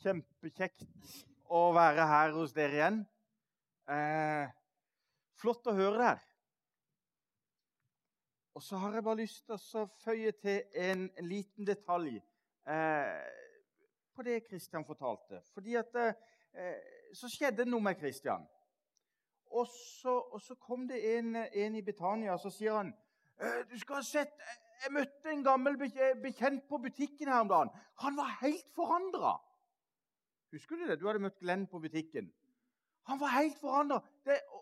Kjempekjekt å være her hos dere igjen. Eh, flott å høre det her. Og så har jeg bare lyst til å føye til en, en liten detalj eh, på det Kristian fortalte. Fordi at eh, så skjedde noe med Kristian. Og og så, kom det en, en i Betania, og så sier han «Eh, Du skal ha sett Jeg møtte en gammel bekjent på butikken her om dagen. Han var helt forandra. Husker du det? Du hadde møtt Glenn på butikken. Han var helt forandra.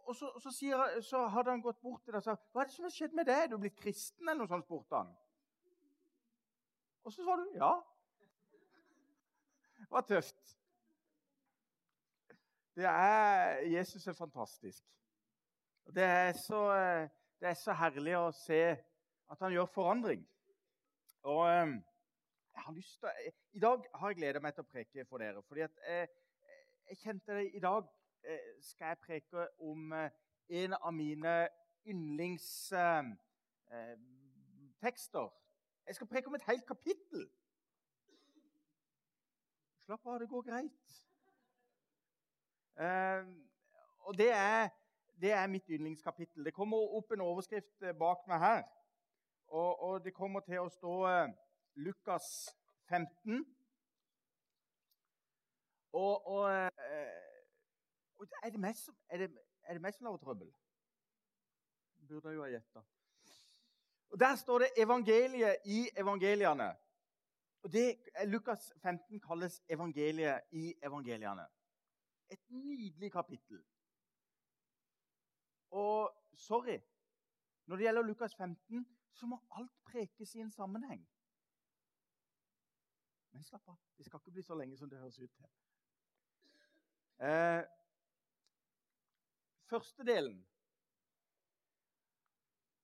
Og så, så, sier, så, hadde han gått bort til deg og sagt 'Hva er det som har skjedd med deg? Er du blitt kristen?' eller noe sånt, spurte han. Og så sa du ja. Det var tøft. Det er, Jesus er fantastisk. Det er, så, det er så herlig å se at han gjør forandring. Og jeg har lyst til, I dag har jeg gleda meg til å preke for dere. fordi at jeg, jeg kjente det I dag eh, skal jeg preke om eh, en av mine yndlingstekster. Eh, jeg skal preke om et helt kapittel. Slapp av, det går greit. Og det er, det er mitt yndlingskapittel. Det kommer opp en overskrift bak meg her. Og, og det kommer til å stå Lukas 15. Og, eh, og er, det meg som, er, det, er det meg som lager trøbbel? Burde jo ha gjetta. Og Der står det 'evangeliet i evangeliene'. Og det, Lukas 15 kalles 'evangeliet i evangeliene'. Et nydelig kapittel. Og sorry, når det gjelder Lukas 15, så må alt prekes i en sammenheng. Men slapp av, det skal ikke bli så lenge som det høres ut til. Eh, første delen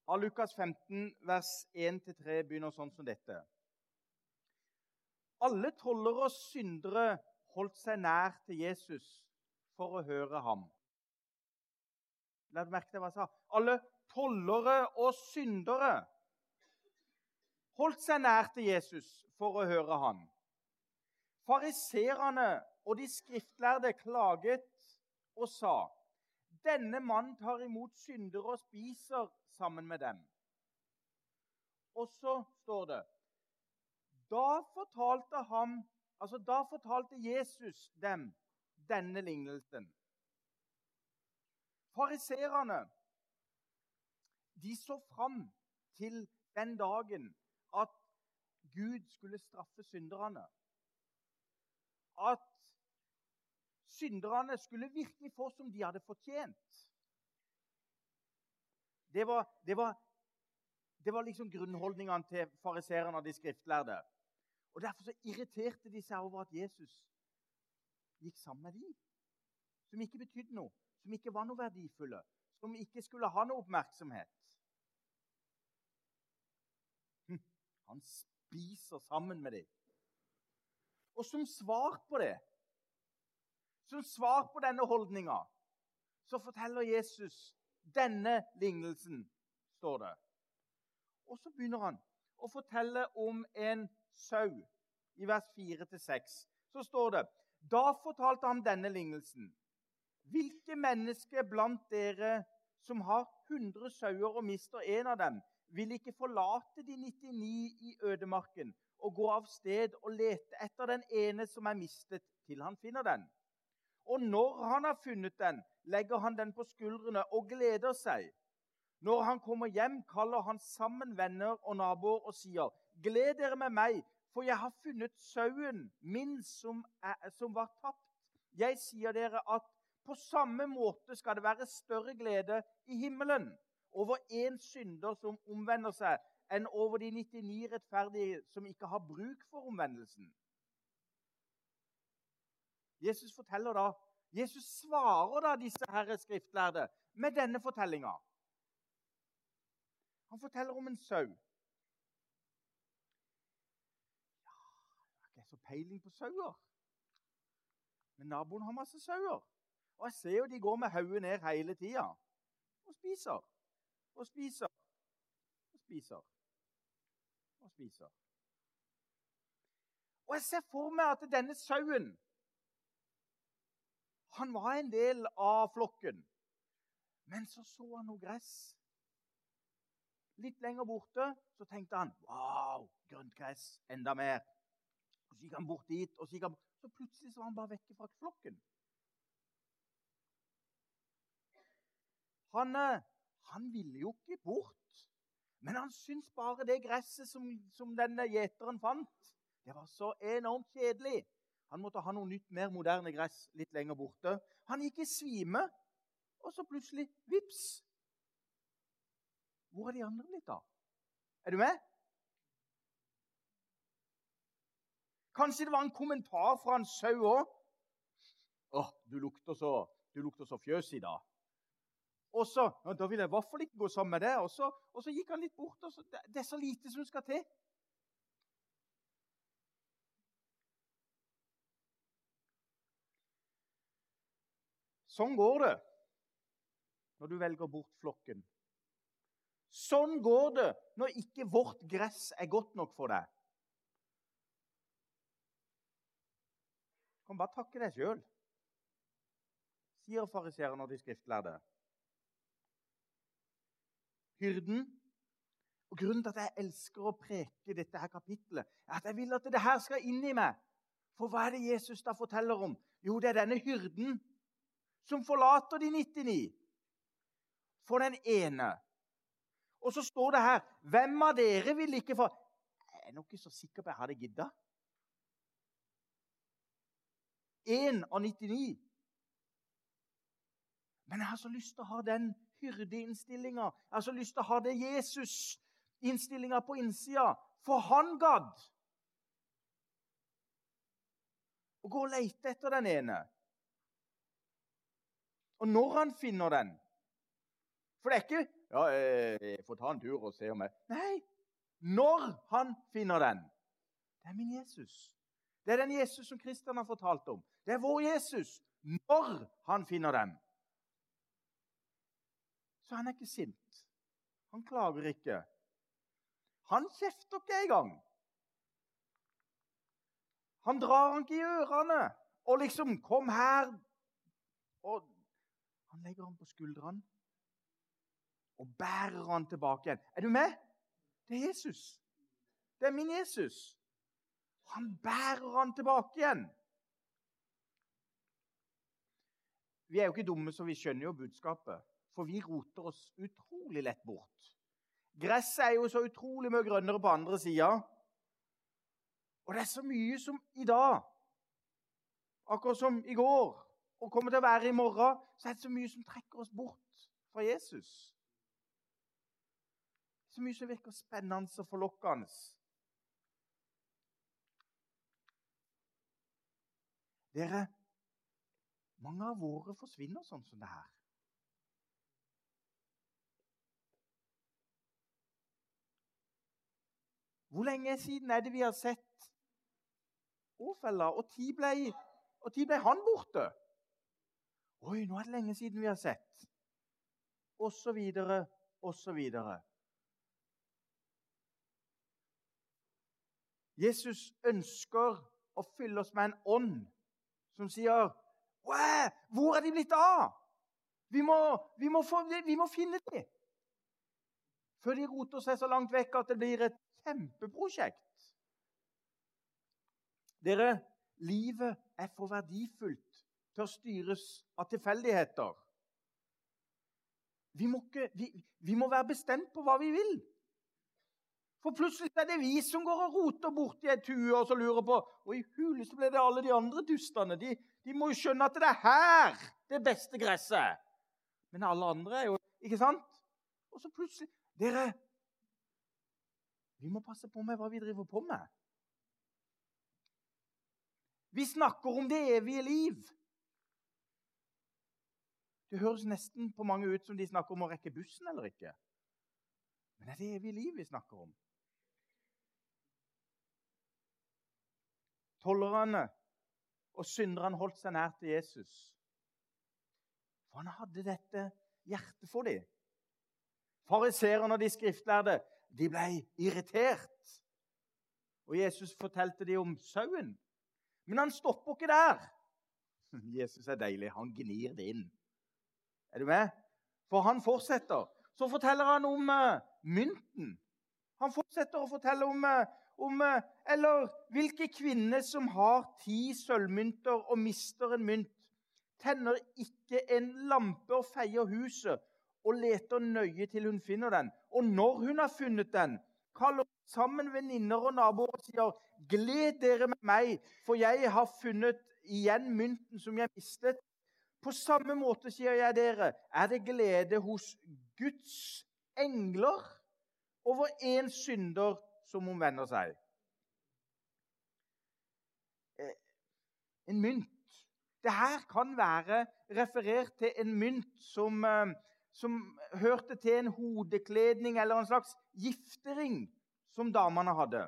av Lukas 15, vers 1-3, begynner sånn som dette. Alle tollere og syndere holdt seg nær til Jesus for å høre ham. La du merke til hva jeg sa. Alle tollere og syndere holdt seg nær til Jesus for å høre ham. Fariserene og de skriftlærde klaget og sa:" Denne mannen tar imot syndere og spiser sammen med dem. Og så står det Da fortalte, ham, altså da fortalte Jesus dem denne lignelsen. Fariserene de så fram til den dagen at Gud skulle straffe synderne at synderne skulle virkelig få som de hadde fortjent. Det var, det var, det var liksom grunnholdningene til fariserene og de skriftlærde. Og Derfor så irriterte de seg over at Jesus gikk sammen med dem. Som ikke betydde noe, som ikke var noe verdifulle, som ikke skulle ha noe oppmerksomhet. Hm, han spiser sammen med dem. Og som svar på det, som svar på denne holdninga, så forteller Jesus denne lignelsen, står det. Og så begynner han å fortelle om en sau. I vers 4-6 så står det Da fortalte han denne lignelsen. Hvilke mennesker blant dere som har 100 sauer og mister en av dem, vil ikke forlate de 99 i ødemarken og gå av sted og lete etter den ene som er mistet, til han finner den. Og når han har funnet den, legger han den på skuldrene og gleder seg. Når han kommer hjem, kaller han sammen venner og naboer og sier:" Gled dere med meg, for jeg har funnet sauen min som, er, som var tapt. Jeg sier dere at på samme måte skal det være større glede i himmelen over én synder som omvender seg, enn over de 99 rettferdige som ikke har bruk for omvendelsen. Jesus forteller da, Jesus svarer da disse herre skriftlærde med denne fortellinga. Han forteller om en sau. Ja, jeg har ikke så peiling på sauer. Men naboen har masse sauer. Og jeg ser jo de går med hodet ned hele tida og spiser og spiser og spiser og spiser. Og jeg ser for meg at denne sauen Han var en del av flokken. Men så så han noe gress. Litt lenger borte så tenkte han wow, grønt gress, enda mer. Og Så gikk han bort dit, og så, gikk han, så plutselig så var han bare vekke fra flokken. Han, eh, han ville jo ikke bort, men han syntes bare det gresset som, som denne gjeteren fant, det var så enormt kjedelig. Han måtte ha noe nytt, mer moderne gress litt lenger borte. Han gikk i svime, og så plutselig vips! Hvor er de andre blitt av? Er du med? Kanskje det var en kommentar fra en sau òg? 'Å, du lukter så, du lukter fjøs i dag.' Og så, ja, 'Da vil jeg i hvert fall ikke gå sammen med deg.' Og så, og så gikk han litt bort. og så, det, det er så lite som skal til. Sånn går det når du velger bort flokken. Sånn går det når ikke vårt gress er godt nok for deg. Du kan bare takke deg sjøl, sier fariseerne og de skriftlærde. Hyrden og Grunnen til at jeg elsker å preke dette her kapittelet, er at jeg vil at det her skal inn i meg. For hva er det Jesus da forteller om? Jo, det er denne hyrden som forlater de 99 for den ene. Og så står det her Hvem av dere vil ikke få Jeg er nok ikke så sikker på at jeg hadde gidda. Én av 99. Men jeg har så lyst til å ha den hyrdeinnstillinga. Jeg har så lyst til å ha det Jesus-innstillinga på innsida. For han gadd å gå og lete etter den ene. Og når han finner den For det er ikke ja, jeg får ta en tur og se om jeg Nei. Når han finner den. Det er min Jesus. Det er den Jesus som Kristian har fortalt om. Det er vår Jesus. Når han finner den. Så han er ikke sint. Han klager ikke. Han kjefter ikke engang. Han drar han ikke i ørene og liksom 'Kom her.' Og han legger ham på skuldrene og bærer han tilbake igjen. Er du med? Det er Jesus. Det er min Jesus. Han bærer han tilbake igjen. Vi er jo ikke dumme, så vi skjønner jo budskapet. For vi roter oss utrolig lett bort. Gresset er jo så utrolig mye grønnere på andre sida. Og det er så mye som i dag, akkurat som i går, og kommer til å være i morgen, så er det så mye som trekker oss bort fra Jesus. Så mye som virker spennende og forlokkende. Dere, mange av våre forsvinner sånn som det her. Hvor lenge siden er det vi har sett Åfella? Og tid ble, og tid ble han borte? Oi, nå er det lenge siden vi har sett. Og så videre, og så videre. Jesus ønsker å fylle oss med en ånd som sier Hvor er de blitt av? Vi må, vi må, få, vi må finne dem før de roter seg så langt vekk at det blir et kjempeprosjekt. Dere, livet er for verdifullt til å styres av tilfeldigheter. Vi må, ikke, vi, vi må være bestemt på hva vi vil. For plutselig er det vi som går og roter borti et tue og så lurer på Og i huleste ble det alle de andre dustene. De, de, må jo skjønne at det er her det beste gresset. Men alle andre er jo Ikke sant? Og så plutselig Dere, vi må passe på med hva vi driver på med. Vi snakker om det evige liv. Det høres nesten på mange ut som de snakker om å rekke bussen eller ikke. Men det er det evige liv vi snakker om. Tollerne og synderne holdt seg nær til Jesus. For han hadde dette hjertet for dem. Fariseerne og de skriftlærde de ble irritert. Og Jesus fortalte dem om sauen. Men han stopper ikke der. Jesus er deilig. Han gnir det inn. Er du med? For han fortsetter. Så forteller han om uh, mynten. Han fortsetter å fortelle om, uh, om uh, Eller hvilke kvinner som har ti sølvmynter og mister en mynt, tenner ikke en lampe og feier huset og leter nøye til hun finner den. Og når hun har funnet den, kaller hun sammen venninner og naboer og sier, 'Gled dere med meg, for jeg har funnet igjen mynten som jeg mistet.' På samme måte, sier jeg dere, er det glede hos Guds engler over en synder som omvender seg. Eh, en mynt. Det her kan være referert til en mynt som, eh, som hørte til en hodekledning eller en slags giftering som damene hadde.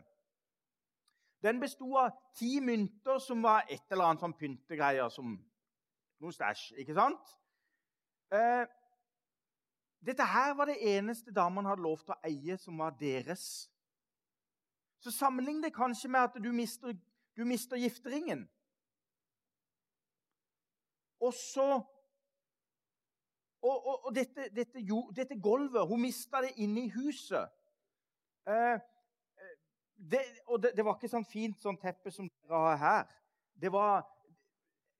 Den besto av ti mynter som var et eller annet sånn pyntegreier som noe stæsj, ikke sant? Eh, dette her var det eneste damene hadde lov til å eie, som var deres. Så sammenlign det kanskje med at du mister, du mister gifteringen. Og så Og, og, og dette, dette, jo, dette, gulvet Hun mista det inne i huset. Eh, eh, det, og det, det, var ikke sånn fint sånn teppe som dere har her. Det var,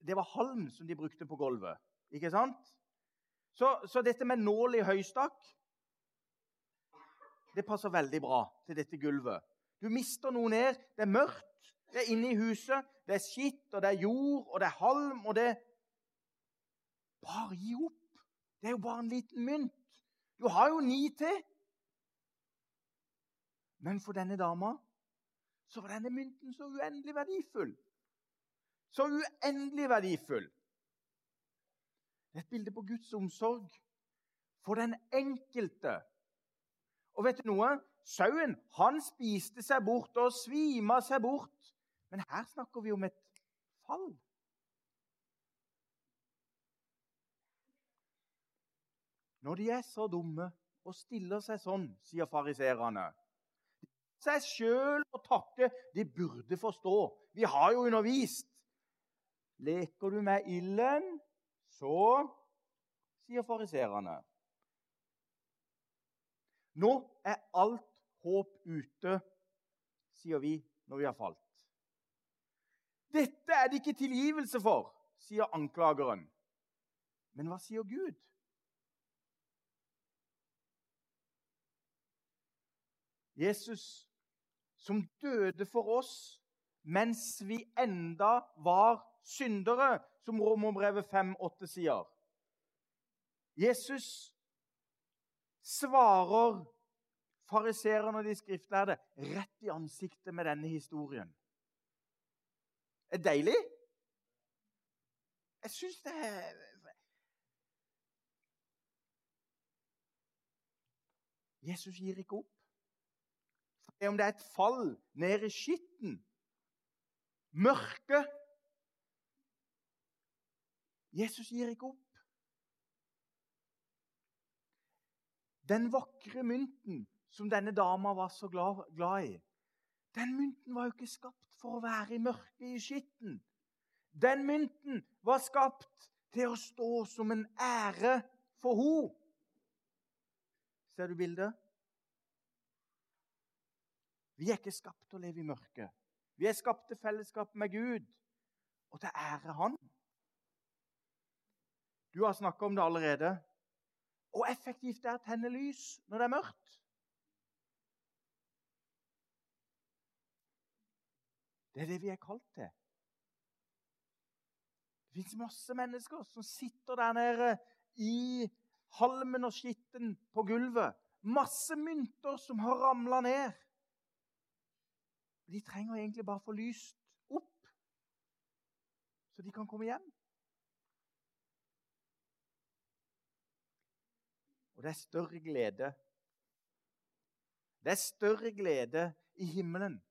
det var halm som de brukte på gulvet. Ikke sant? Så, så dette med nål i høystakk det passer veldig bra til dette gulvet. Du mister noe ned. Det er mørkt, det er inne i huset, det er skitt, og det er jord, og det er halm, og det Bare gi opp. Det er jo bare en liten mynt. Du har jo ni til. Men for denne dama så var denne mynten så uendelig verdifull. Så uendelig verdifull. Det er et bilde på Guds omsorg for den enkelte. Og vet du noe? Sauen han spiste seg bort og svima seg bort. Men her snakker vi om et fall. Når de er så dumme og stiller seg sånn, sier fariserene Seg sjøl å takke, de burde forstå. Vi har jo undervist. Leker du med ilden, så sier fariserene. Nå er alt håp ute, sier vi når vi har falt. Dette er det ikke tilgivelse for, sier anklageren. Men hva sier Gud? Jesus, som døde for oss mens vi enda var syndere, som Romerbrevet 5,8 sier. Jesus svarer fariseerne og de skriftlærde rett i ansiktet med denne historien. Er det deilig? Jeg syns det er Jesus gir ikke opp. For om det er et fall ned i skitten, mørket Jesus gir ikke opp. Den vakre mynten som denne dama var så glad, glad, i, den mynten var jo ikke skapt for å være i mørket, i skitten. Den mynten var skapt til å stå som en ære for henne. Ser du bildet? Vi er ikke skapt til å leve i mørket. Vi er skapt til fellesskap med Gud og til ære Han. Du har snakka om det allerede. Og effektivt det er å tenne lys når det er mørkt. Det er det vi er kalt til. Det fins masse mennesker som sitter der nede i halmen og skitten på gulvet. Masse mynter som har ramla ned. De trenger egentlig bare å få lyst opp, så de kan komme hjem. Og det er større glede. Det er større glede i himmelen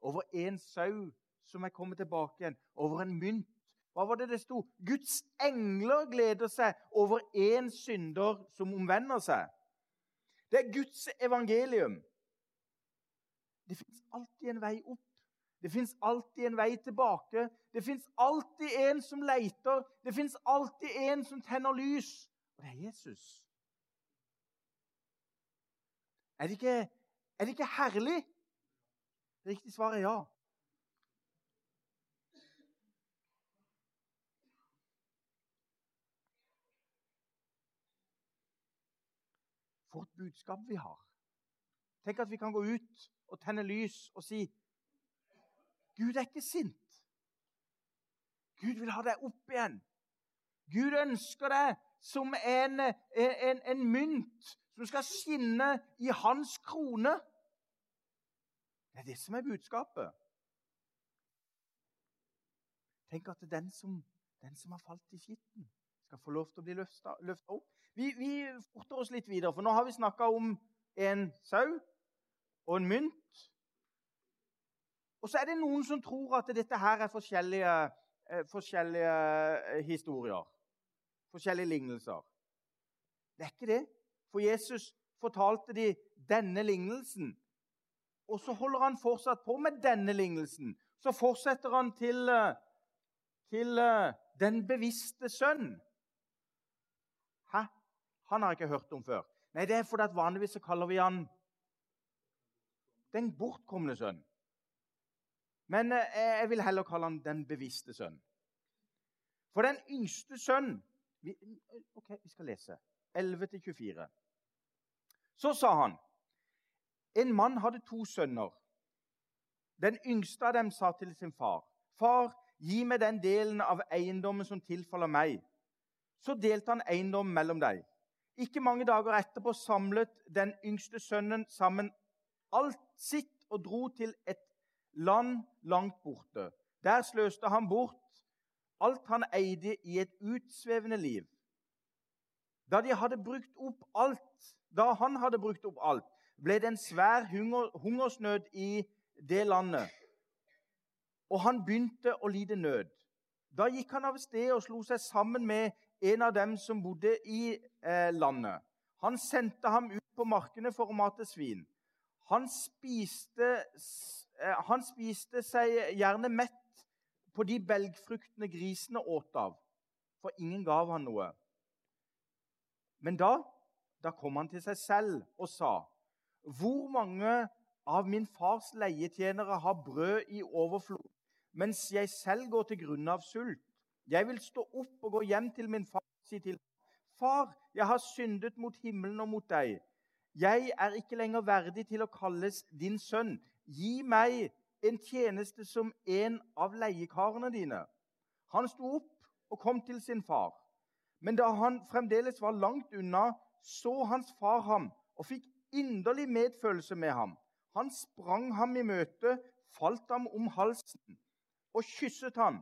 over en sau som er kommet tilbake igjen, over en mynt. Hva var det det sto? Guds engler gleder seg over én synder som omvender seg. Det er Guds evangelium. Det fins alltid en vei opp. Det fins alltid en vei tilbake. Det fins alltid en som leiter. Det fins alltid en som tenner lys. Og det er Jesus. Er det ikke, er det ikke herlig? Riktig svar er ja. For et budskap vi har. Tenk at vi kan gå ut og tenne lys og si Gud er ikke sint. Gud vil ha deg opp igjen. Gud ønsker deg som en, en, en mynt som skal skinne i hans krone. Det er det som er budskapet. Tenk at den som, den som har falt i skitten, skal få lov til å bli løfta opp. Vi, vi forter oss litt videre, for nå har vi snakka om en sau og en mynt. Og så er det noen som tror at dette her er forskjellige, eh, forskjellige eh, historier. Forskjellige lignelser. Det er ikke det. For Jesus fortalte de denne lignelsen. Og så holder han fortsatt på med denne lignelsen. Så fortsetter han til, eh, til den bevisste sønn. Hæ? Han har jeg ikke hørt om før. Nei, det er fordi at vanligvis så kaller vi han den bortkomne sønn. Men eh, jeg vil heller kalle han den bevisste sønn. For den yngste sønn Ok, vi skal lese. 11-24. Så sa han En mann hadde to sønner. Den yngste av dem sa til sin far, 'Far, gi meg den delen av eiendommen som tilfaller meg.' Så delte han eiendommen mellom dem. Ikke mange dager etterpå samlet den yngste sønnen sammen alt sitt og dro til et land langt borte. Der sløste han bort alt han eide i et utsvevende liv. Da, hadde brukt opp alt, da han hadde brukt opp alt, ble det en svær hunger, hungersnød i det landet. Og han begynte å lide nød. Da gikk han av sted og slo seg sammen med en av dem som bodde i eh, landet. Han sendte ham ut på markene for å mate svin. Han spiste, eh, han spiste seg gjerne mett på de belgfruktene grisene åt av, for ingen gav han noe. Men da, da kom han til seg selv og sa, 'Hvor mange av min fars leietjenere har brød i overflod, mens jeg selv går til grunne av sult?' 'Jeg vil stå opp og gå hjem til min far og si til ham, 'Far, jeg har syndet mot himmelen og mot deg.' 'Jeg er ikke lenger verdig til å kalles din sønn.' 'Gi meg en tjeneste som en av leiekarene dine.' Han sto opp og kom til sin far. Men da han fremdeles var langt unna, så hans far ham og fikk inderlig medfølelse med ham. Han sprang ham i møte, falt ham om halsen og kysset ham.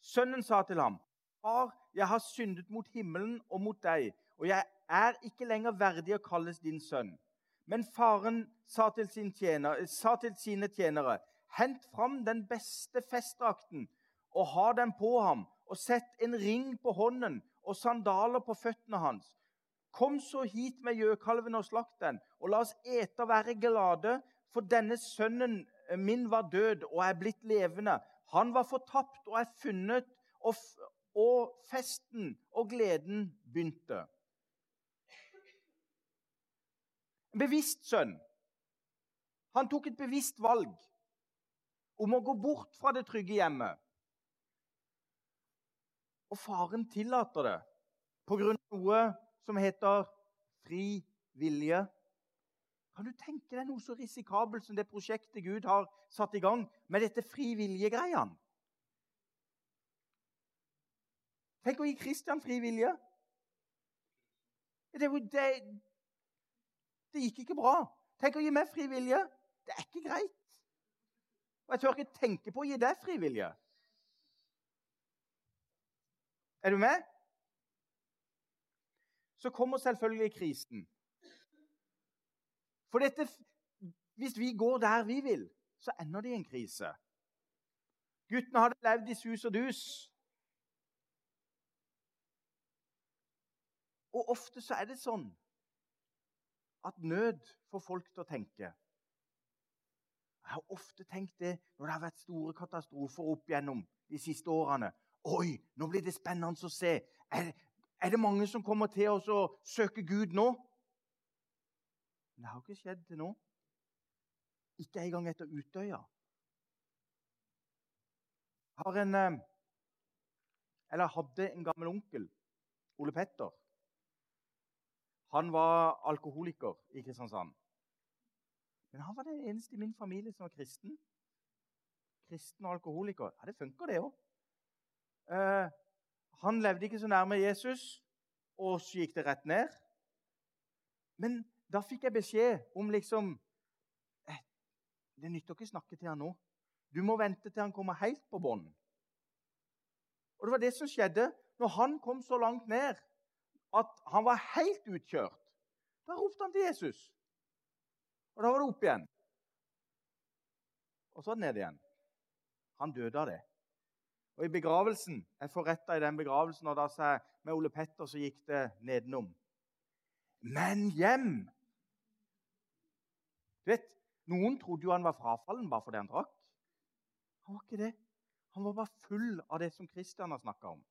Sønnen sa til ham, 'Far, jeg har syndet mot himmelen og mot deg,' 'og jeg er ikke lenger verdig å kalles din sønn.' Men faren sa til, tjener, sa til sine tjenere, 'Hent fram den beste festdrakten og ha den på ham,' 'og sett en ring på hånden og sandaler på føttene hans.' 'Kom så hit med gjøkalven og slakt den, og la oss ete og være glade,' 'for denne sønnen min var død og er blitt levende.' Han var fortapt og er funnet, og, og festen og gleden begynte. En bevisst sønn. Han tok et bevisst valg om å gå bort fra det trygge hjemmet. Og faren tillater det pga. noe som heter fri vilje. Kan du tenke deg noe så risikabelt som det prosjektet Gud har satt i gang med dette frivillige-greiene? Tenk å gi Kristian fri vilje. Det, det, det, gikk ikke bra. Tenk å gi meg fri vilje. Det er ikke greit. Og jeg tør ikke tenke på å gi deg fri vilje. Er du med? Så kommer selvfølgelig krisen. For dette, hvis vi går der vi vil, så ender det i en krise. Guttene hadde levd i sus og dus. Og ofte så er det sånn at nød får folk til å tenke Jeg har ofte tenkt det når det har vært store katastrofer opp gjennom de siste årene. Oi, nå blir det spennende å se. Er, er det mange som kommer til oss å søke Gud nå? Men det har ikke skjedd til nå. Ikke engang etter Utøya. Jeg har en, eh, eller hadde en gammel onkel, Ole Petter. Han var alkoholiker i Kristiansand. Men han var den eneste i min familie som var kristen. Kristen og alkoholiker. Ja, Det funker, det òg. Eh, han levde ikke så nærme Jesus, og så gikk det rett ned. Men da fikk jeg beskjed om liksom eh, Det nytter ikke å snakke til han nå. Du må vente til han kommer helt på bånn. Og det var det som skjedde når han kom så langt ned at han var helt utkjørt. Da ropte han til Jesus. Og da var det opp igjen. Og så ned igjen. Han døde av det. Og i begravelsen, Jeg forretta i den begravelsen, og da sa jeg med Ole Petter så gikk det nedenom. Men hjem! Du vet, Noen trodde jo han var frafallen bare fordi han drakk. Han var ikke det. Han var bare full av det som Kristian har snakka om.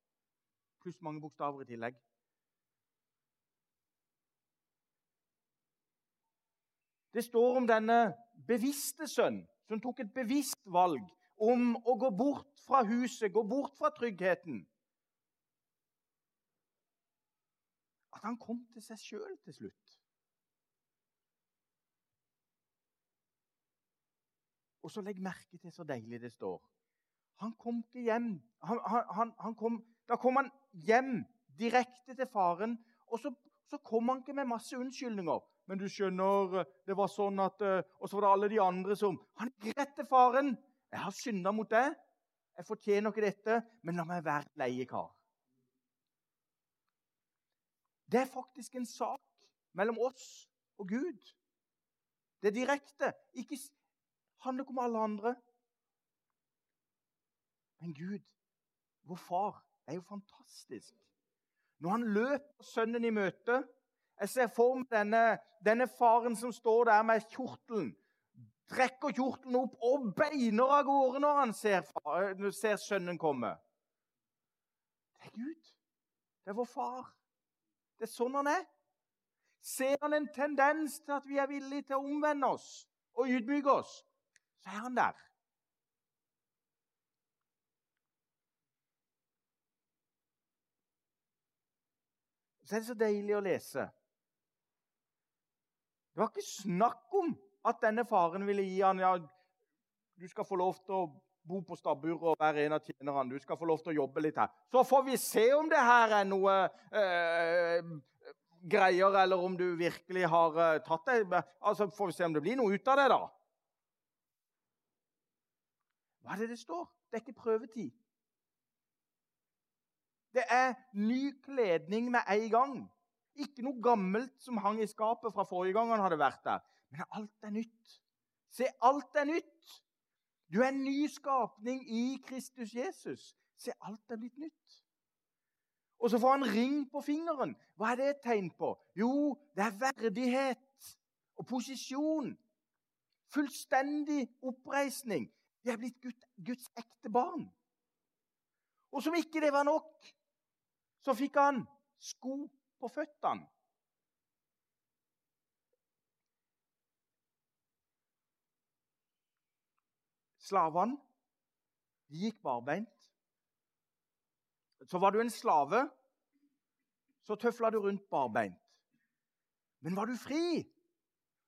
Pluss mange bokstaver i tillegg. Det står om denne bevisste sønn som tok et bevisst valg om å gå bort fra huset, gå bort fra tryggheten. At han kom til seg sjøl til slutt. Og så legg merke til så deilig det står. Han kom ikke hjem. Han, han, han kom, da kom han hjem direkte til faren. Og så, så kom han ikke med masse unnskyldninger. Men du skjønner, eh, det var sånn at eh, Og så var det alle de andre som Han gretter faren. 'Jeg har synda mot deg. Jeg fortjener ikke dette, men la meg være leiekar.' Det er faktisk en sak mellom oss og Gud. Det er direkte. Ikke handler ikke om alle andre. Men Gud, vår far, er jo fantastisk. Når han løper sønnen i møte Jeg ser for meg denne, denne faren som står der med kjortelen. Trekker kjortelen opp og beiner av gårde når han ser, ser sønnen komme. Det er Gud. Det er vår far. Det er sånn han er. Ser han en tendens til at vi er villige til å omvende oss og ydmyke oss, så er han der. Så er det så deilig å lese. Det var ikke snakk om at denne faren ville gi han, ja, du skal få lov til å bo på stabburet og være en av tjenerne. Du skal få lov til å jobbe litt her. Så får vi se om det her er noe eh, greier, eller om du virkelig har eh, tatt det. Altså, Får vi se om det blir noe ut av det, da. Hva er det det står? Det er ikke prøvetid. Det er ny kledning med en gang. Ikke noe gammelt som hang i skapet fra forrige gang han hadde vært der. Men alt er nytt. Se, alt er nytt. Du er en ny skapning i Kristus Jesus. Se, alt er blitt nytt. Og så får han ring på fingeren. Hva er det et tegn på? Jo, det er verdighet og posisjon. Fullstendig oppreisning. Vi er blitt Guds ekte barn. Og som ikke det var nok, så fikk han sko på føttene. Slavene de gikk barbeint. Så var du en slave, så tøfla du rundt barbeint. Men var du fri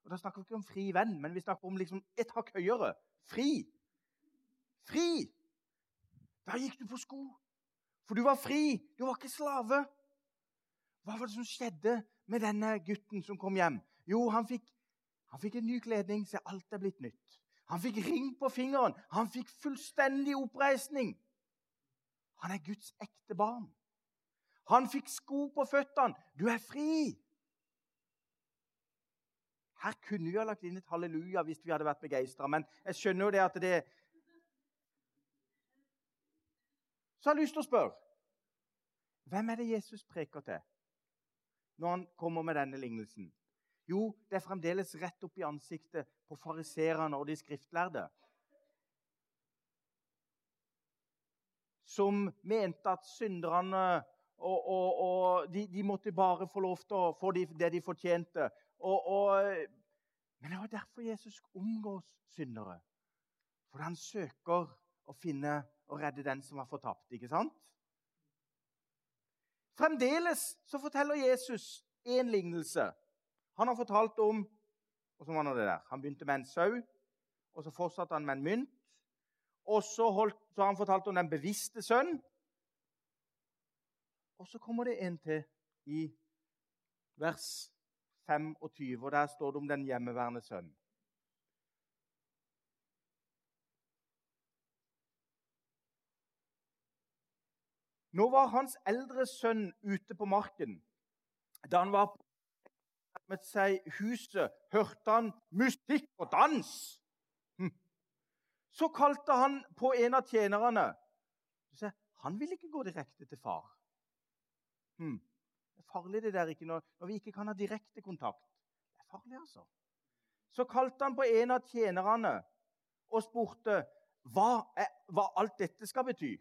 og Da snakker vi ikke om fri venn, men vi snakker om liksom et hakk høyere. Fri. Fri! Da gikk du på sko. For du var fri. Du var ikke slave. Hva var det som skjedde med denne gutten som kom hjem? Jo, han fikk, han fikk en ny kledning, så alt er blitt nytt. Han fikk ring på fingeren. Han fikk fullstendig oppreisning. Han er Guds ekte barn. Han fikk sko på føttene. Du er fri! Her kunne vi ha lagt inn et halleluja hvis vi hadde vært begeistra, men jeg skjønner jo det at det Så jeg har lyst til å spørre Hvem er det Jesus preker til? Når han kommer med denne lignelsen? Jo, det er fremdeles rett opp i ansiktet på fariserene og de skriftlærde. Som mente at synderne og, og, og de, de, måtte bare få lov til å få det de fortjente. Og, men det var derfor Jesus omgås syndere. For han søker å finne og redde den som var fortapt. ikke sant? Fremdeles så forteller Jesus én lignelse. Han har fortalt om og så var det der. Han begynte med en sau, og så fortsatte han med en mynt. Og så, så har han fortalt om den bevisste sønn. Og så kommer det en til i vers 25, og der står det om den hjemmeværende sønn. Nå var hans eldre sønn ute på marken. Da han var med seg huset, hørte han musikk og dans. Hm. Så kalte han på en av tjenerne. Han ville ikke gå direkte til far. Hm. Det er farlig det der ikke når, når vi ikke kan ha direkte kontakt. Det er farlig, altså. Så kalte han på en av tjenerne og spurte hva, er, hva alt dette skal bety.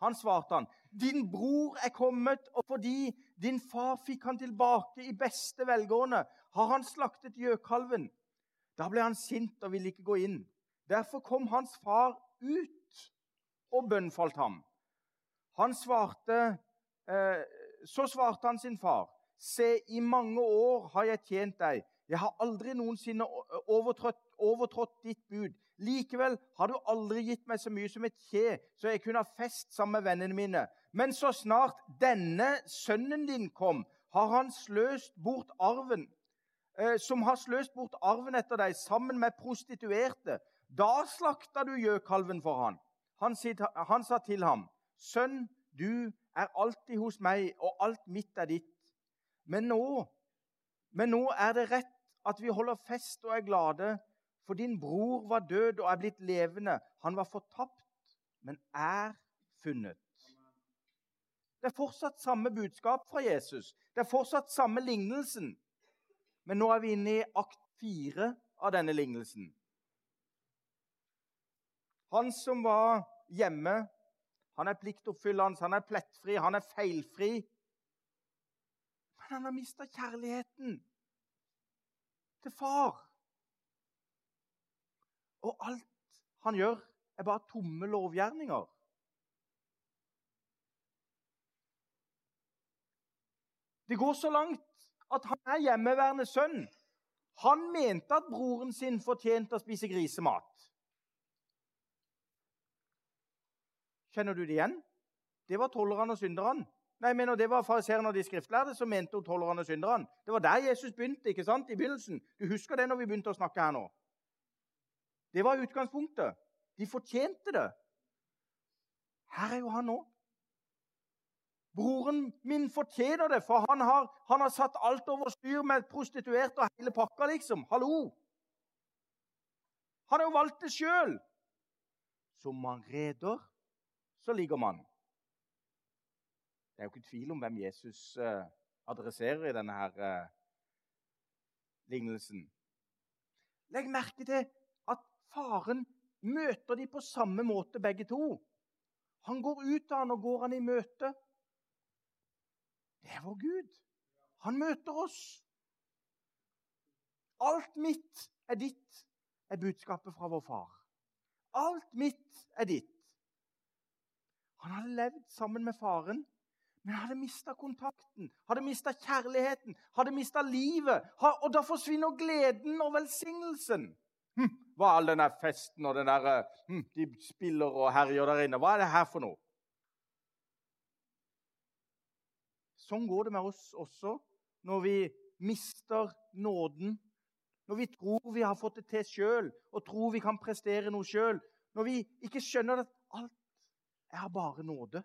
Han svarte han, 'Din bror er kommet, og fordi din far fikk han tilbake i beste velgående, har han slaktet gjøkalven.' Da ble han sint og ville ikke gå inn. Derfor kom hans far ut og bønnfalt ham. Han svarte, eh, så svarte han sin far, 'Se, i mange år har jeg tjent deg.' 'Jeg har aldri noensinne overtrådt, ditt bud.' Likevel har du aldri gitt meg så mye som et kje, så jeg kunne ha fest sammen med vennene mine. Men så snart denne sønnen din kom, har han sløst bort arven, eh, som har sløst bort arven etter deg sammen med prostituerte. Da slakta du gjøkalven for han. han. Han sa til ham, Sønn, du er alltid hos meg, og alt mitt er ditt. Men nå, men nå er det rett at vi holder fest og er glade, for din bror var død og er blitt levende. Han var fortapt, men er funnet. Det er fortsatt samme budskap fra Jesus. Det er fortsatt samme lignelsen. Men nå er vi inne i akt fire av denne lignelsen. Han som var hjemme, han er pliktoppfyllende, han er plettfri, han er feilfri. Men han har mista kjærligheten til far. Og alt han gjør, er bare tomme lovgjerninger. Det går så langt at han er hjemmeværende sønn. Han mente at broren sin fortjente å spise grisemat. Kjenner du det igjen? Det var tollerne og synderne. Nei, men Det var fariserene og de skriftlærde som mente om tollerne og synderne. Det var der Jesus begynte ikke sant, i begynnelsen. Du husker det når vi begynte å snakke her nå? Det var utgangspunktet. De fortjente det. Her er jo han nå. Broren min fortjener det, for han har, han har satt alt over styr med prostituerte og hele pakka, liksom. Hallo! Han har jo valgt det sjøl. Som man reder, så ligger man. Det er jo ikke tvil om hvem Jesus eh, adresserer i denne her eh, lignelsen. Legg merke til faren møter de på samme måte, begge to. Han går ut av han og går han i møte. Det er vår Gud. Han møter oss. Alt mitt er ditt, er budskapet fra vår far. Alt mitt er ditt. Han hadde levd sammen med faren, men hadde mista kontakten, hadde mista kjærligheten, hadde mista livet. Og da forsvinner gleden og velsignelsen. Hm, hva er all den der festen og den der, hm, de spiller og herjer der inne? Hva er det her for noe? Sånn går det med oss også når vi mister nåden. Når vi tror vi har fått det til sjøl og tror vi kan prestere noe sjøl. Når vi ikke skjønner at alt er bare nåde.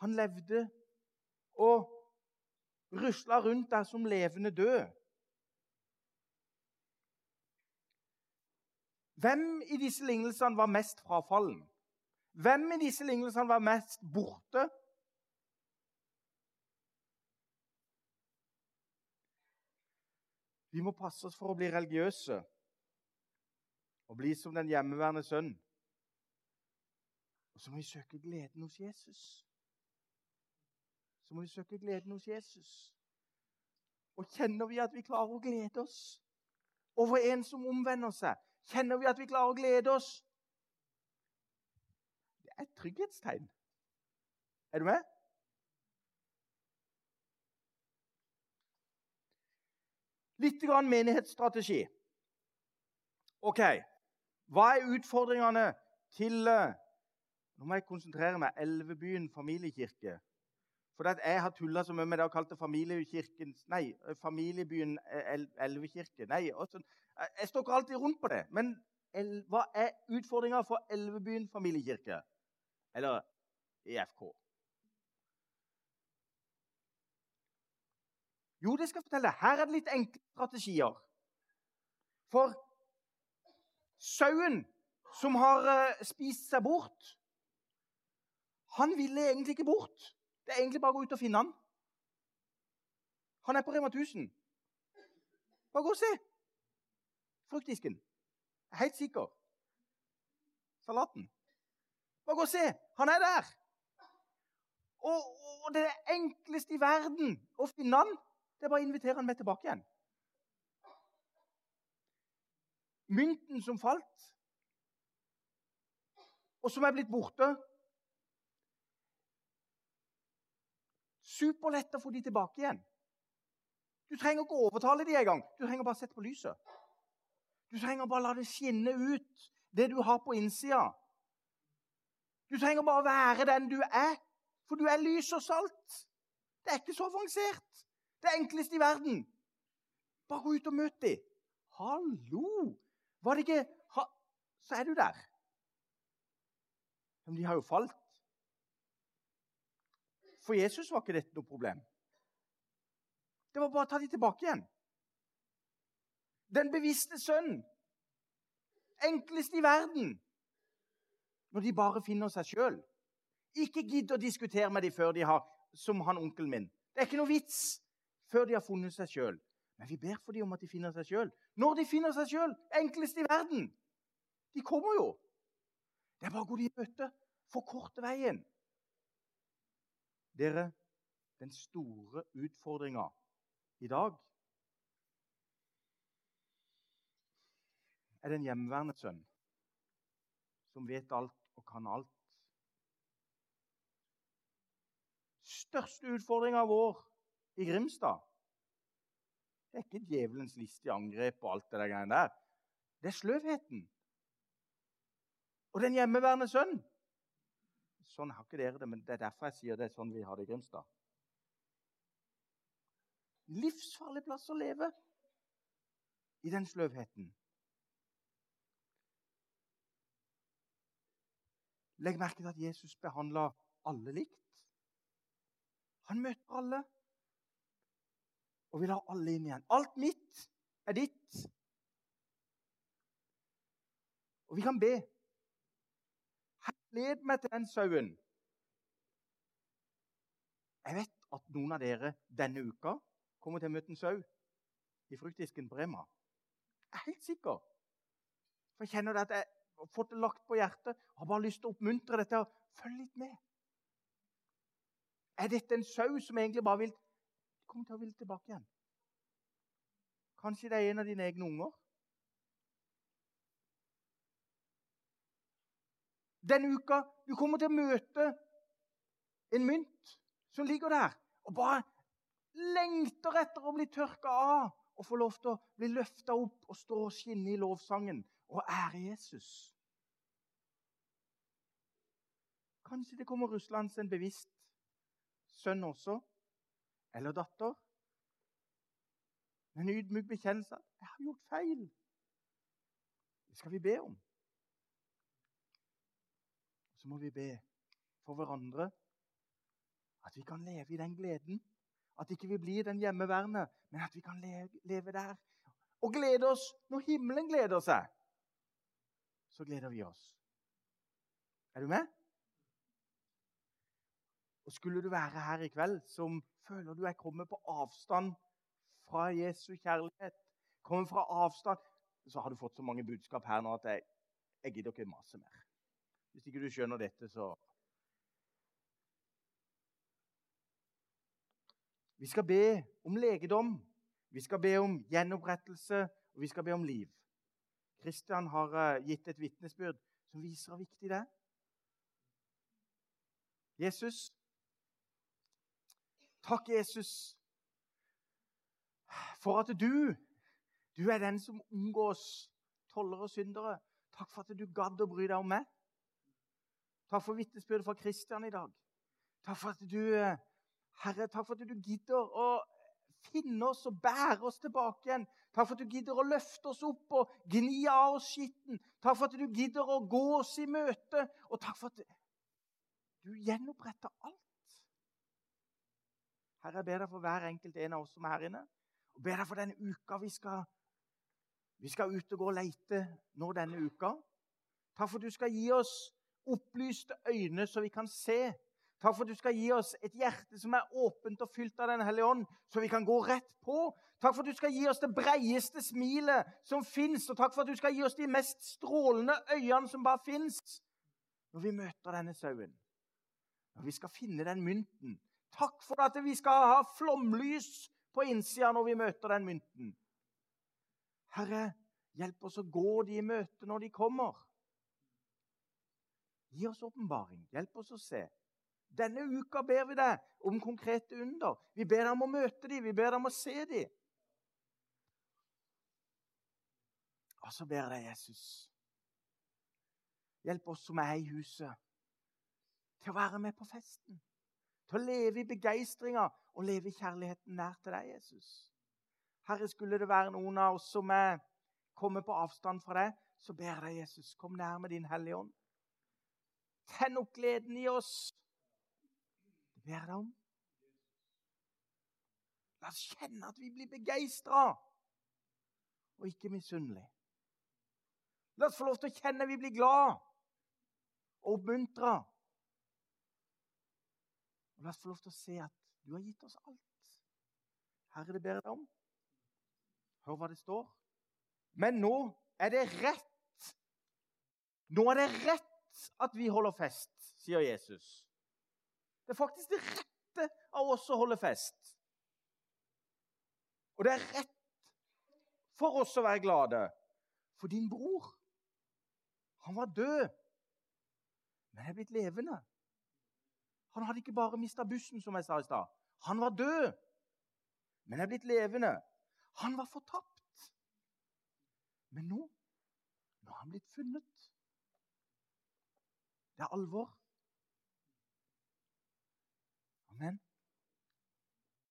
Han levde og rusla rundt der som levende død. Hvem i disse lignelsene var mest frafallen? Hvem i disse lignelsene var mest borte? Vi må passe oss for å bli religiøse og bli som den hjemmeværende sønn. Og så må vi søke gleden hos Jesus. Så må vi søke gleden hos Jesus. Og kjenner vi at vi klarer å glede oss over en som omvender seg, kjenner vi at vi klarer å glede oss Det er et trygghetstegn. Er du med? Litt grann menighetsstrategi. OK. Hva er utfordringene til eh, Nå må jeg konsentrere meg. Elvebyen familiekirke. For jeg har tulla så mye med det og kalt det familiekirken, nei, familiebyen El Elvekirke. Nei, også, Jeg stokker alltid rundt på det. Men el, hva er utfordringa for Elvebyen familiekirke? Eller EFK? Jo, det skal jeg fortelle. Her er det litt enkle strategier. For sauen som har uh, spist seg bort, han ville egentlig ikke bort. Det er egentlig bare å gå ut og finne han. Han er på Rema 1000. Bare gå og se. Fruktdisken. Jeg er helt sikker. Salaten. Bare gå og se. Han er der. Og, og det enkleste i verden å finne han, det er bare å invitere han med tilbake igjen. Mynten som falt, og som er blitt borte Superlett å få de tilbake igjen. Du trenger ikke å overtale de engang. Du trenger bare å sette på lyset. Du trenger bare å la det skinne ut, det du har på innsida. Du trenger bare å være den du er, for du er lys og salt. Det er ikke så avansert. Det enkleste i verden. Bare gå ut og møt dem. Hallo! Var det ikke ha, Så er du der. Men de har jo falt. For Jesus var ikke dette noe problem. Det var bare å ta dem tilbake igjen. Den bevisste sønnen. Enklest i verden. Når de bare finner seg sjøl. Ikke gidd å diskutere med dem før de har som han onkelen min. Det er ikke noe vits før de har funnet seg sjøl. Men vi ber for dem om at de finner seg sjøl. Når de finner seg sjøl, enklest i verden. De kommer jo. Det er bare å gå dem i møte. Forkorte veien. Dere, den store utfordringa i dag er den hjemmeværende sønn som vet alt og kan alt. Største utfordringa vår i Grimstad. Det er ikke djevelens listige angrep og alt det der. Det er sløvheten. Og den hjemmeværende sønn. Sånn har ikke dere det, men det er derfor jeg sier det er sånn vi har det i Grimstad. Livsfarlig plass å leve i den sløvheten. Legg merke til at Jesus behandla alle likt. Han møter alle og vil ha alle inn igjen. Alt mitt er ditt. Og vi kan be. Led meg til den sauen. Jeg vet at noen av dere denne uka kommer til å møte en sau i fruktdisken på. Jeg er helt sikker. For jeg kjenner at jeg har fått det lagt på hjertet og har bare lyst til å oppmuntre dette. følge litt med. Er dette en sau som egentlig bare vil komme til å ville tilbake igjen. Kanskje det er en av dine egne unger. Denne uka du kommer til å møte en mynt som ligger der og bare lengter etter å bli tørka av og få lov til å bli løfta opp og stå og skinne i lovsangen og ære Jesus. Kanskje det kommer Russlands en bevisst sønn også eller datter. En ydmyk bekjennelse 'jeg har gjort feil'. Det skal vi be om. Så må vi be for hverandre at vi kan leve i den gleden. At ikke vi blir den hjemmeværende, men at vi kan leve, der. Og glede oss når himmelen gleder seg. Så gleder vi oss. Er du med? Og Skulle du være her i kveld som føler du er kommet på avstand fra Jesu kjærlighet, kommer fra avstand, så har du fått så mange budskap her nå at jeg, jeg gidder ikke mase mer. Hvis ikke du skjønner dette, så Vi skal be om legedom, vi skal be om gjenopprettelse, og vi skal be om liv. Kristian har uh, gitt et vitnesbyrd som viser hvor viktig det er. Jesus, takk, Jesus, for at du, du er den som omgås tollere og syndere. Takk for at du gadd å bry deg om meg. Takk for vitnesbyrdet fra Kristian i dag. Takk for at du, eh, Herre, takk for at du gidder å finne oss og bære oss tilbake igjen. Takk for at du gidder å løfte oss opp og gni av oss skitten. Takk for at du gidder å gå oss i møte. Og takk for at du gjenoppretter alt. Herre, jeg ber deg for hver enkelt en av oss som er her inne. Og ber deg for denne uka vi skal, vi skal ut og gå og leite nå denne uka. Takk for at du skal gi oss opplyste øyne, så vi kan se. Takk for at du skal gi oss et hjerte som er åpent og fylt av Den hellige ånd, så vi kan gå rett på. Takk for at du skal gi oss det breieste smilet som fins, og takk for at du skal gi oss de mest strålende øynene som bare fins, når vi møter denne sauen. Når vi skal finne den mynten. Takk for at vi skal ha flomlys på innsida når vi møter den mynten. Herre, hjelp oss å gå de i møte når de kommer. Gi oss åpenbaring. Hjelp oss å se. Denne uka ber vi deg om konkrete under. Vi ber deg om å møte dem, vi ber deg om å se dem. Og så ber jeg deg, Jesus, hjelp oss som er i huset, til å være med på festen. Til å leve i begeistringa og leve i kjærligheten nær til deg, Jesus. Herre, skulle det være noen av oss som er kommet på avstand fra deg, så ber jeg deg, Jesus, kom nær med din Hellige Ånd. Tenn opp gleden i oss. Det ber jeg deg om. La oss kjenne at vi blir begeistra og ikke misunnelige. La oss få lov til å kjenne at vi blir glad og oppmuntra. Og la oss få lov til å se at du har gitt oss alt. Herre, det ber jeg deg om. Hør hva det står. Men nå er det rett. Nå er det rett at vi holder fest, sier Jesus. Det er faktisk det rette av oss å holde fest. Og det er rett for oss å være glade. For din bror, han var død, men er blitt levende. Han hadde ikke bare mista bussen, som jeg sa i stad. Han var død, men er blitt levende. Han var fortapt. Men nå, nå har han blitt funnet. Det er alvor. Amen.